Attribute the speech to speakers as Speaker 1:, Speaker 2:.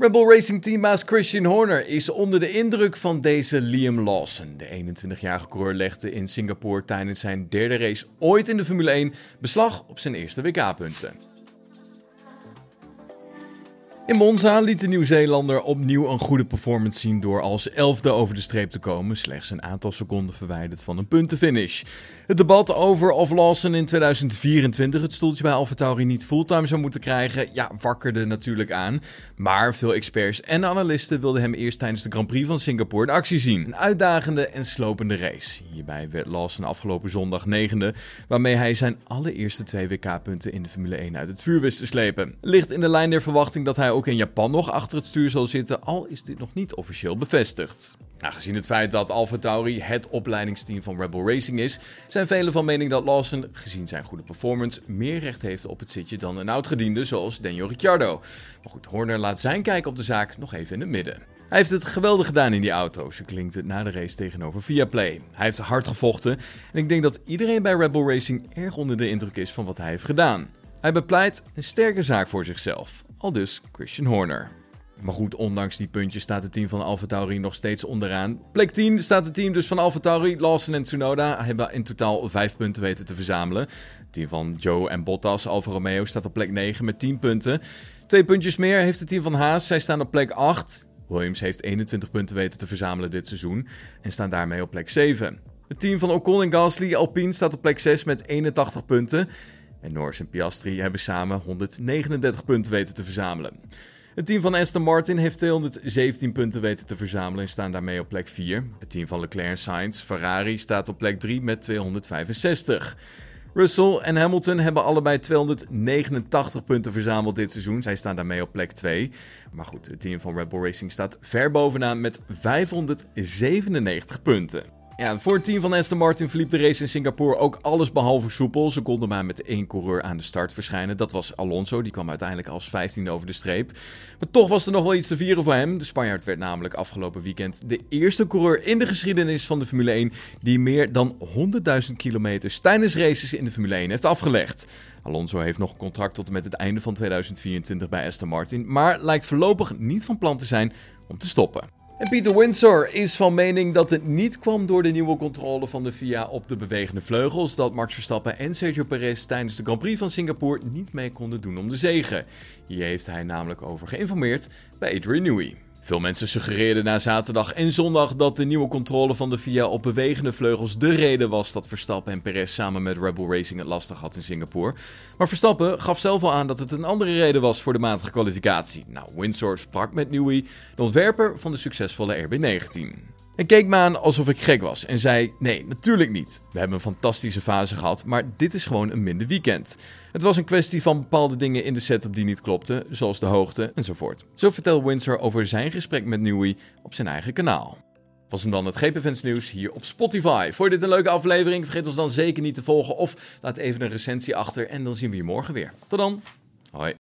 Speaker 1: Rebel Racing teambaas Christian Horner is onder de indruk van deze Liam Lawson. De 21-jarige coureur legde in Singapore tijdens zijn derde race ooit in de Formule 1 beslag op zijn eerste WK-punten. In Monza liet de Nieuw-Zeelander opnieuw een goede performance zien door als elfde over de streep te komen, slechts een aantal seconden verwijderd van een puntenfinish. Het debat over of Lawson in 2024 het stoeltje bij AlphaTauri niet fulltime zou moeten krijgen, ja, wakkerde natuurlijk aan. Maar veel experts en analisten wilden hem eerst tijdens de Grand Prix van Singapore in actie zien. Een uitdagende en slopende race. Hierbij werd Lawson afgelopen zondag negende, waarmee hij zijn allereerste twee WK-punten in de Formule 1 uit het vuur wist te slepen. Ligt in de lijn der verwachting dat hij ook in Japan nog achter het stuur zal zitten, al is dit nog niet officieel bevestigd. Nou, gezien het feit dat AlphaTauri het opleidingsteam van Rebel Racing is, zijn velen van mening dat Lawson, gezien zijn goede performance, meer recht heeft op het zitje dan een oudgediende zoals Daniel Ricciardo. Maar goed, Horner laat zijn kijk op de zaak nog even in het midden. Hij heeft het geweldig gedaan in die auto, zo klinkt het na de race tegenover Viaplay. Hij heeft hard gevochten en ik denk dat iedereen bij Rebel Racing erg onder de indruk is van wat hij heeft gedaan. Hij bepleit een sterke zaak voor zichzelf, al dus Christian Horner. Maar goed, ondanks die puntjes staat het team van AlphaTauri nog steeds onderaan. Plek 10 staat het team dus van AlphaTauri. Lawson en Tsunoda hebben in totaal 5 punten weten te verzamelen. Het team van Joe en Bottas, Alfa Romeo, staat op plek 9 met 10 punten. Twee puntjes meer heeft het team van Haas. Zij staan op plek 8. Williams heeft 21 punten weten te verzamelen dit seizoen en staan daarmee op plek 7. Het team van Ocon en Gasly Alpine staat op plek 6 met 81 punten. En Norris en Piastri hebben samen 139 punten weten te verzamelen. Het team van Aston Martin heeft 217 punten weten te verzamelen en staan daarmee op plek 4. Het team van Leclerc en Sainz, Ferrari, staat op plek 3 met 265. Russell en Hamilton hebben allebei 289 punten verzameld dit seizoen. Zij staan daarmee op plek 2. Maar goed, het team van Red Bull Racing staat ver bovenaan met 597 punten. Ja, voor het team van Aston Martin verliep de race in Singapore ook alles behalve soepel. Ze konden maar met één coureur aan de start verschijnen. Dat was Alonso, die kwam uiteindelijk als 15e over de streep. Maar toch was er nog wel iets te vieren voor hem. De Spanjaard werd namelijk afgelopen weekend de eerste coureur in de geschiedenis van de Formule 1 die meer dan 100.000 kilometer tijdens races in de Formule 1 heeft afgelegd. Alonso heeft nog een contract tot en met het einde van 2024 bij Aston Martin, maar lijkt voorlopig niet van plan te zijn om te stoppen. En Peter Windsor is van mening dat het niet kwam door de nieuwe controle van de FIA op de bewegende vleugels dat Max Verstappen en Sergio Perez tijdens de Grand Prix van Singapore niet mee konden doen om de zegen. Hier heeft hij namelijk over geïnformeerd bij Adrian Newey. Veel mensen suggereerden na zaterdag en zondag dat de nieuwe controle van de FIA op bewegende vleugels de reden was dat Verstappen en Perez samen met Rebel Racing het lastig had in Singapore. Maar Verstappen gaf zelf al aan dat het een andere reden was voor de matige kwalificatie. Nou, Windsor sprak met Newey, de ontwerper van de succesvolle RB19 en keek me aan alsof ik gek was en zei: Nee, natuurlijk niet. We hebben een fantastische fase gehad, maar dit is gewoon een minder weekend. Het was een kwestie van bepaalde dingen in de setup die niet klopten, zoals de hoogte enzovoort. Zo vertelt Windsor over zijn gesprek met Newey op zijn eigen kanaal. Was hem dan het GP nieuws hier op Spotify. Vond je dit een leuke aflevering? Vergeet ons dan zeker niet te volgen of laat even een recensie achter en dan zien we je morgen weer. Tot dan. Hoi.